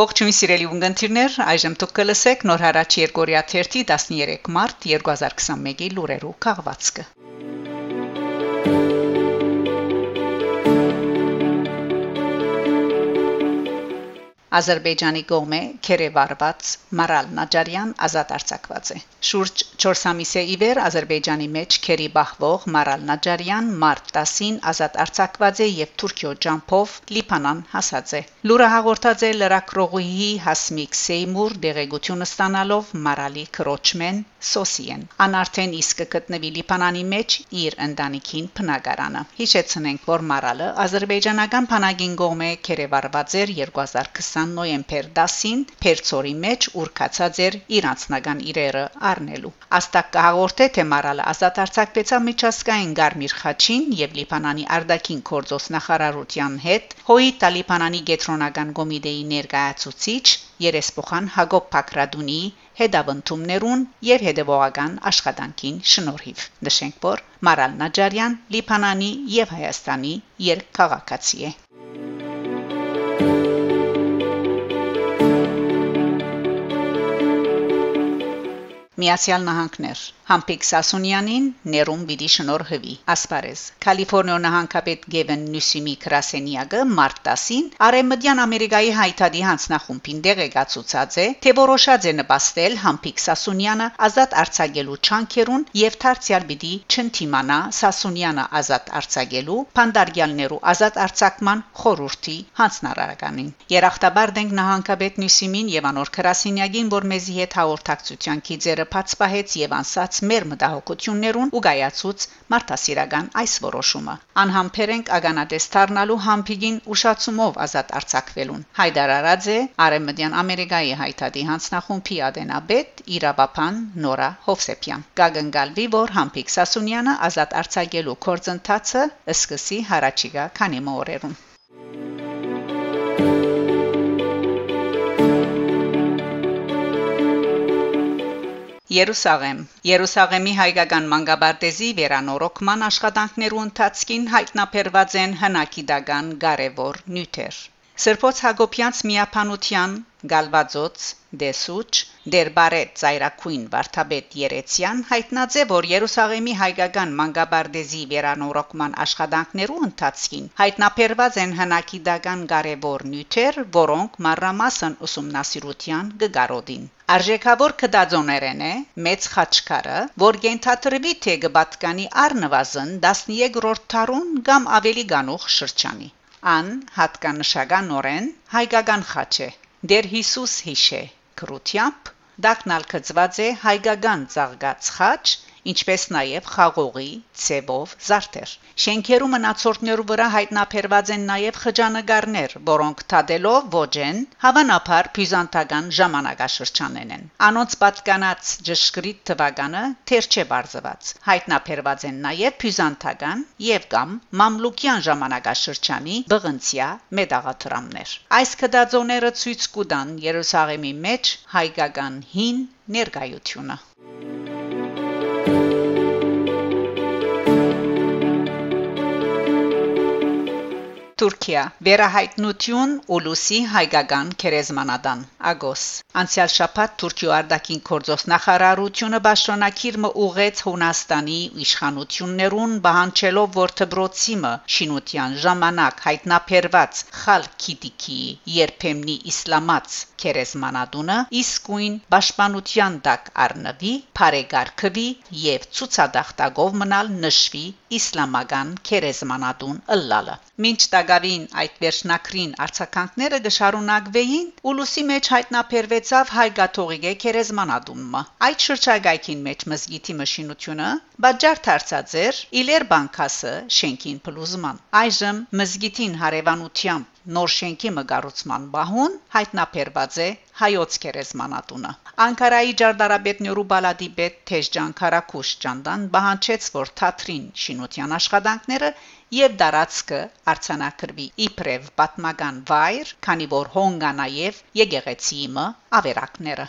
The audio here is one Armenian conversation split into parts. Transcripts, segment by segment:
Ողջույն սիրելի ունգընտիրներ, այժմ դուք կլսեք նոր հարաճ Երգորիա 1-ի 13 մարտ 2021-ի լուրերու քաղվածքը։ Ադրբեջանի կողմէ Քերեվարված Մարալ Նաջարյան ազատ արձակված է։ Շուրջ 4 ամիսե իվեր Ադրբեջանի մեջ քերի բախվող Մարալ Նաջարյան մարտ 10-ին ազատ արձակված է եւ Թուրքիո ջամփով Լիբանան հասած է։ Լուրը հաղորդած է լրակրողուհի Հասմիկ Սեյմուր դեղեցությունը ստանալով Մարալի քրոջմեն Սոսիեն։ Ան արդեն իսկ գտնվի Լիբանանի մեջ իր ընտանիքին բնակարանը։ Հիշեցնենք, որ Մարալը ադրբեջանական բանակին կողմէ Քերեվարված էր 2020 20 նոյեմբեր 10-ին Փերծորի մեջ ուրքացած էր իր անձնական իրերը առնելու։ Աստակ կհաղորդե թե մարալը ազատ արձակվեցավ միջազգային Գարմիր խաչին եւ Լիբանանի արդակին կորձոս նախարարության հետ հոյի Տալիբանանի գետրոնական կոմիտեի ներկայացուցիչ երեսփոխան Հակոբ Փակրադունի հետավնդումներուն եւ հետեւողական աշխատանքին շնորհիվ նշենք որ Մարալ Նաջարյան Լիբանանի եւ Հայաստանի երկքաղաքացի է Միացյալ Նահանգներ Համպիկ Սասունյանին ներում պիտի շնորհվի ասպարեզ. Կալիֆոռնիա նահանգապետ Գևեն Նյուսիմի Կրասենիագը մարտ 10-ին Արեմդյան Ամերիկայի հայտարարի հանձնախումբին դեղեկացուցած է թե որոշած է նպաստել Համպիկ Սասունյանը ազատ արձակելու չանքերուն եւ դարձյալ պիտի չընթիմանա Սասունյանը ազատ արձակելու փանդարգյալներու ազատ արձակման խորհրդի հանձնարարականին Երախտաբար դենք նահանգապետ Նյուսիմին եւ անոր Կրասենիագին որ մեզի հետ հաղորդակցության քիծերը բաց պահեց եւ անսած մեր մտահոգություններուն ու գայացուց մարդասիրական այս որոշումը անհամբեր ենք ագանադես դառնալու համբիգին ուշացումով ազատ արձակվելուն հայդար արաձե արեմդյան ամերիկայի հայտարարի հանձնախումբի ադենաբեդ իրավապան նորա հովսեփյան գագնգալվի որ համբիկ սասունյանը ազատ արձակելու կորձընթացը սկսի հարաճիգա քանի մօրերուն Երուսաղեմ Երուսաղեմի հայկական մանկաբարտեզի վերանորոգման աշխատանքներու ընթացքին հայտնաբերված են հնակիդական կարևոր նյութեր։ Սրբոց Հակոբյանց միապանության Գալվաձոց Դեսուչ Դերբարետ Զայրակույն Վարդապետ Երեցյան հայտնաձե որ Երուսաղեմի հայկական մանկաբարձի վերանորոգման աշխատանքներու ընթացքին հայտնաբերված են հնակիդական կարևոր նյութեր, որոնք մանրամասն ուսումնասիրության գգարոդին Արժեքավոր կդածոներեն է մեծ խաչքարը, որ գենթատրվի թե գբատկանի առնվազն 13-րդ թարուն կամ ավելի գանուխ շրջանի։ Ան հատկանշական հայկական խաչ է Դեր Հիսուս հիշե քրությամբ դակնալ կծված է հայկական ցաղգած խաչ ինչպես նաև խաղողի ցևով զարդեր։ Շենքերու մնացորդներու վրա հայտնաբերված են նաև խճանկարներ, որոնք թադելով ոչ են, հավանաբար բյուզանդական ժամանակաշրջանեն են։ Անոնց պատկանած ճշգրիտ թվականը թեր չէ բարձված։ Հայտնաբերված են նաև բյուզանդական եւ կամ մամլուկյան ժամանակաշրջանի բղնցիա մեդաղաթրամներ։ Այս կդածոները ցույց կտան Երուսաղեմի մեջ հայկական հին ներկայությունը։ Թուրքիա Վերահայտնություն Ուլուսի հայկական քերեզմանադան Ագոս Անցյալ շաբաթ Թուրքիո արտաքին գործոս նախարարությունը Բաշտոնակիրը ուղեց Հունաստանի իշխանություններուն բանջելով որ դբրոցիմը շինության ժամանակ հայտնաբերված Խալքիդիկի երբեմնի իսլամած քերեզմանադունը իսկույն պաշտպանության տակ առնվի, բարեգարկվի եւ ցուցադախտագով մնալ նշվի իսլամական քերեզմանադուն ըլլալը Մինչ տագավին այդ վերջնակրին արցականքները դժարունակվեին, ուլուսի մեջ հայտնաբերվեցավ հայ գաթողիկե քերեզմանադումը։ Այդ շրջագայքին մեջ մզգիթի մշինությունը բաժար դարձած էր Իլեր բանկասը շենքին փլուզման։ Այժմ մզգիթին հարևանությամբ նոր շենքի մգարուցման բահուն հայտնաբերված է հայոց քերեզմանատունը Անկարայի ջարդարաբեդ Նյուրուբալադի պետ Թեժջան Քարակուշ Ջանդան բահանչեց որ Թատրին շինության աշխատանքները եւ դարածքը արցանակրվի իբրև պատմական վայր, քանի որ հոնգա նաեւ եկեղեցիը ավերակները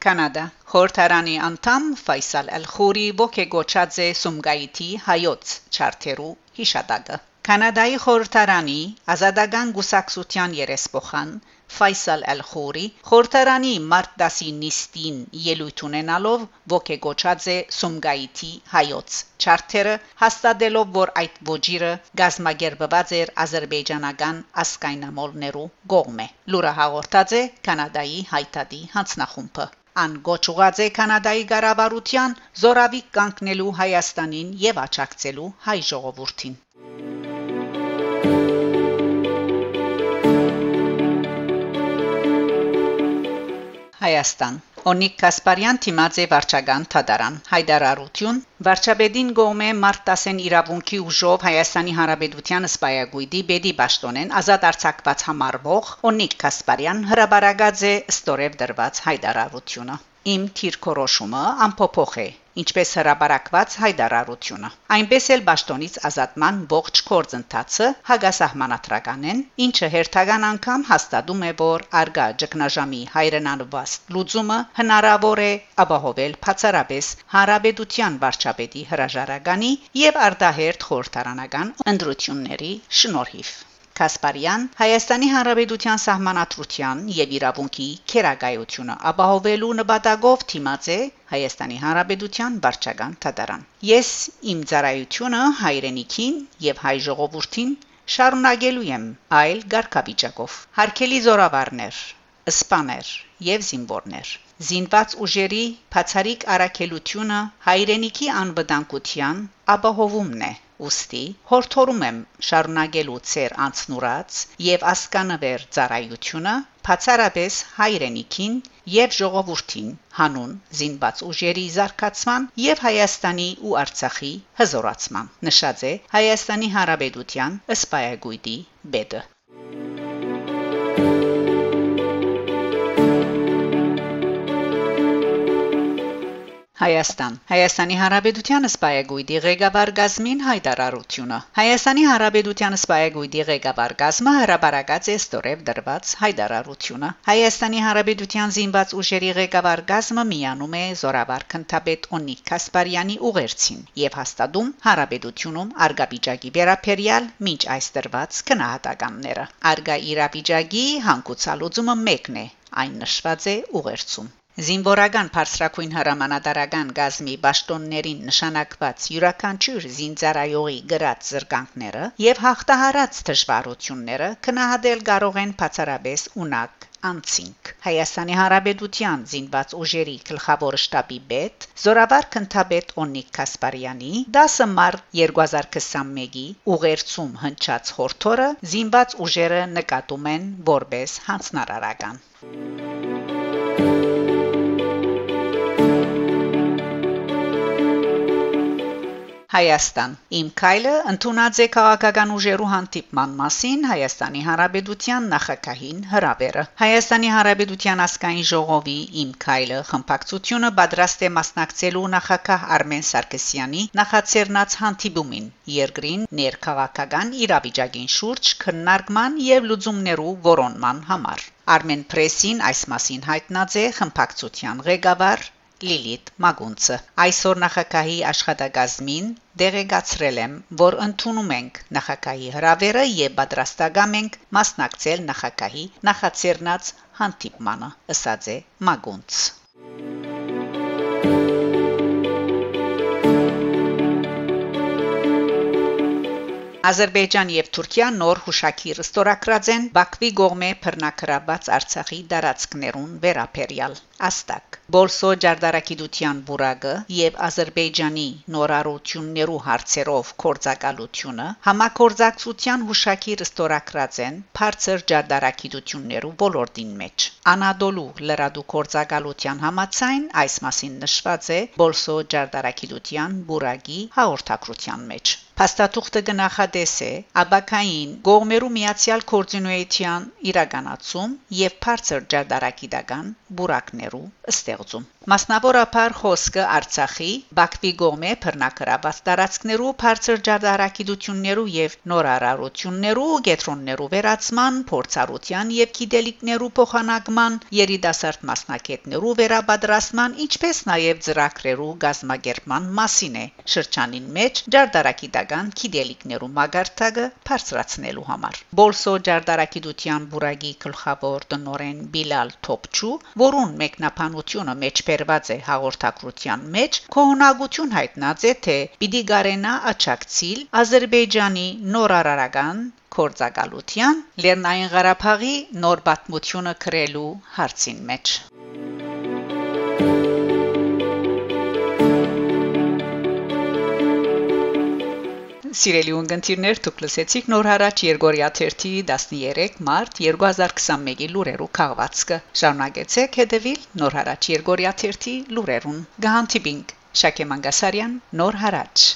Կանադա Խորհրդարանի անդամ Ֆայսալ Ալ-Խուրի ողեգոչած է Սումգայիթի հայոց չարթերու հիշադակը Կանադայի խորհրդարանի ազատական գուսակցության երեսփոխան Ֆայսալ Ալ-Խուրի խորհրդարանի մարտ 10-ի նիստին ելույթ ունենալով ողեգոչած է Սումգայիթի հայոց չարթերը հաստատելով որ այդ ոչիրը գազմագերբված էր ազերբայջանական ասկայնամոլներու գողմե լուրը հաղորդած է կանադայի հայտարարի հանձնախումբը Ան գոչուղած է կանադայի ղարավարության զորավիկ կանգնելու Հայաստանին եւ աչակցելու հայ ժողովրդին։ Հայաստան Օնիկ Կասպարյան Թիմաձե վարչական Թադարան Հայդարարություն. Վարչապետին գոմե մարտ 10-ին իրավունքի ուժով Հայաստանի Հանրապետության սպայագույդի Բեդի Պաշտոնեն ազատ արձակված համարվող Օնիկ Կասպարյան հրաբարագած է ստորև դրված հայդարարությունը Իմ թիրքորոշումը ամփոփող է ինչպես հրաբարակված հայդարարությունը այնպես էլ ճշտոնից ազատման ողջ կորձընթացը հագասահմանատրականեն ինչը հերթական անգամ հաստատում է որ արգա ճգնաժամի հայրենանված լուծումը հնարավոր է ապահովել բացառապես հարաբերության վարչապետի հրաժարականի եւ արդահերթ խորհրդարանական ընտրությունների շնորհիվ Կասպարյան Հայաստանի Հանրապետության սահմանադրության եւ իրավունքի քերագայությունը ապահովելու նպատակով թիմած է Հայաստանի Հանրապետության վարչական թատարան։ Ես իմ ծառայությունը հայրենիքին եւ հայ ժողովրդին շարունակելու եմ այլ ղարքավիճակով։ Հարկելի զորավարներ, սպաներ եւ զինվորներ զինված ուժերի բացարիք արակելությունը հայրենիքի անվտանգության ապահովումն է Ոստի հորթորում եմ շարունակելու ծեր անցնուրած եւ ասկանավեր ծառայությունը բացառապես հայրենիքին եւ ժողովրդին հանուն զինված ուժերի զարգացման եւ Հայաստանի ու Արցախի հզորացման նշած է Հայաստանի Հանրապետության ըսպայագույդի բեդը Հայաստան. Հայաստանի Հանրապետության սպայագույդի ղեկավար գազմին հայտարարությունը. Հայաստանի Հանրապետության սպայագույդի ղեկավար գազմը հրաբարակած է ստորև դրված հայտարարությունը. Հայաստանի Հանրապետության զինված ուժերի ղեկավար գազմը միանում է Զորավար Քնթապետ Օնիկ Կասպարյանի ուղերձին եւ հաստատում Հանրապետությունում արգաբիջակի վերապերյալ մինչ այս դրված քնահատականները արգա իրավիճակի հանգուցալուծումը մեկն է այն նշված է ուղերձում Զինվորական բարձրակույն հրամանատարական գազմի ճշտոններին նշանակված յուրաքանչյուր զինծառայողի գրած զրկանքները եւ հաղթահարած դժվարությունները քնահատել կարող են բացառապես ունակ անցինք Հայաստանի Հանրապետության զինված ուժերի գլխավոր շտաբի պետ Զորավար քնթաբեդ Օնիկ Կասպարյանի 10 մարտ 2021-ի ուղերձում հնչած հորթորը զինված ուժերը նկատում են որպես հանցնարարական Հայաստան Իմ քայլը ընդունած է քաղաքական ուժերու հանդիպման մասին Հայաստանի Հանրապետության նախագահին հրավերը Հայաստանի Հանրապետության ասկային ժողովի Իմ քայլը խմբակցությունը պատրաստ է մասնակցելու նախագահ Արմեն Սարգսյանի նախաձեռնած հանդիպումին երկրին ներքաղաքական իրավիճակին շուրջ քննարկման եւ լուծումներու որոնման համար Armen Press-ին այս մասին հայտնած է խմբակցության ղեկավար Լիլիթ Մագունցը այսօր նախագահի աշխատակազմին դեղեկացրել եմ, որ ընդունում ենք նախագահի հրավերը եւ պատրաստակամ ենք մասնակցել նախագահի նախաձեռնած հանդիպմանը, ըսած է Մագունց Ադրբեջան եւ Թուրքիա նոր հուշակիր ստորագրած են Բաքվի գողմե բռնակրաբաց Արցախի դարածքներուն վերապերյալ Աստակ Բոլսո ջարդարակիդության բուրագը եւ Ադրբեջանի նորարություններու հարցերով կորցակալությունը համակորձակցության հուշակիր ստորագրած են բարձր ջարդարակիդություններու ոլորտին մեջ Անադոլու լրադու կորցակալության համացայն այս մասին նշված է Բոլսո ջարդարակիդության բուրագի հաղորդակցության մեջ Փաստաթուղթը գնահատես է աբակային գողմերու միացյալ կոորդինացիան իրականացում եւ բարձր ջարդարակիդական բուրակներու Erzurum. Մասնավորապես խոսքը Արցախի, Բաքվի գոմե բռնակրաված տարածքներու բարձր ջարդարակիդություններու եւ նորարարություններու գետրոններու վերացման, փորձառության եւ գիտելիքներու փոխանակման, երիտասարդ մասնակետներու վերաբադրասման, ինչպես նաեւ ծրագրերու գազմագերման մասին է շրջանին մեջ ջարդարակիդական գիտելիքներու մագարտակը բարձրացնելու համար։ Բոլսո ջարդարակիդության բուրագի գլխավոր տնորեն Բիլալ Թոփչու, որուն մեկնաբանությունը մեջ բերված է հաղորդակցության մեջ կողնակություն հայտնած է թե պիտի գարենա աչակցիլ Ադրբեջանի նորարարական կորցակալության Լեռնային Ղարաբաղի նոր պատմությունը քրելու հարցին մեջ Սիրելի ունգընտիրներ, դուք լսեցիք նոր հարաճ Երգորիա 13 մարտ 2021-ի լուրերու քաղվածքը։ Շարունակեցեք հետևել նոր հարաճ Երգորիա 13 լուրերուն։ Գահանտիբինգ Շակե Մանգասարյան նոր հարաճ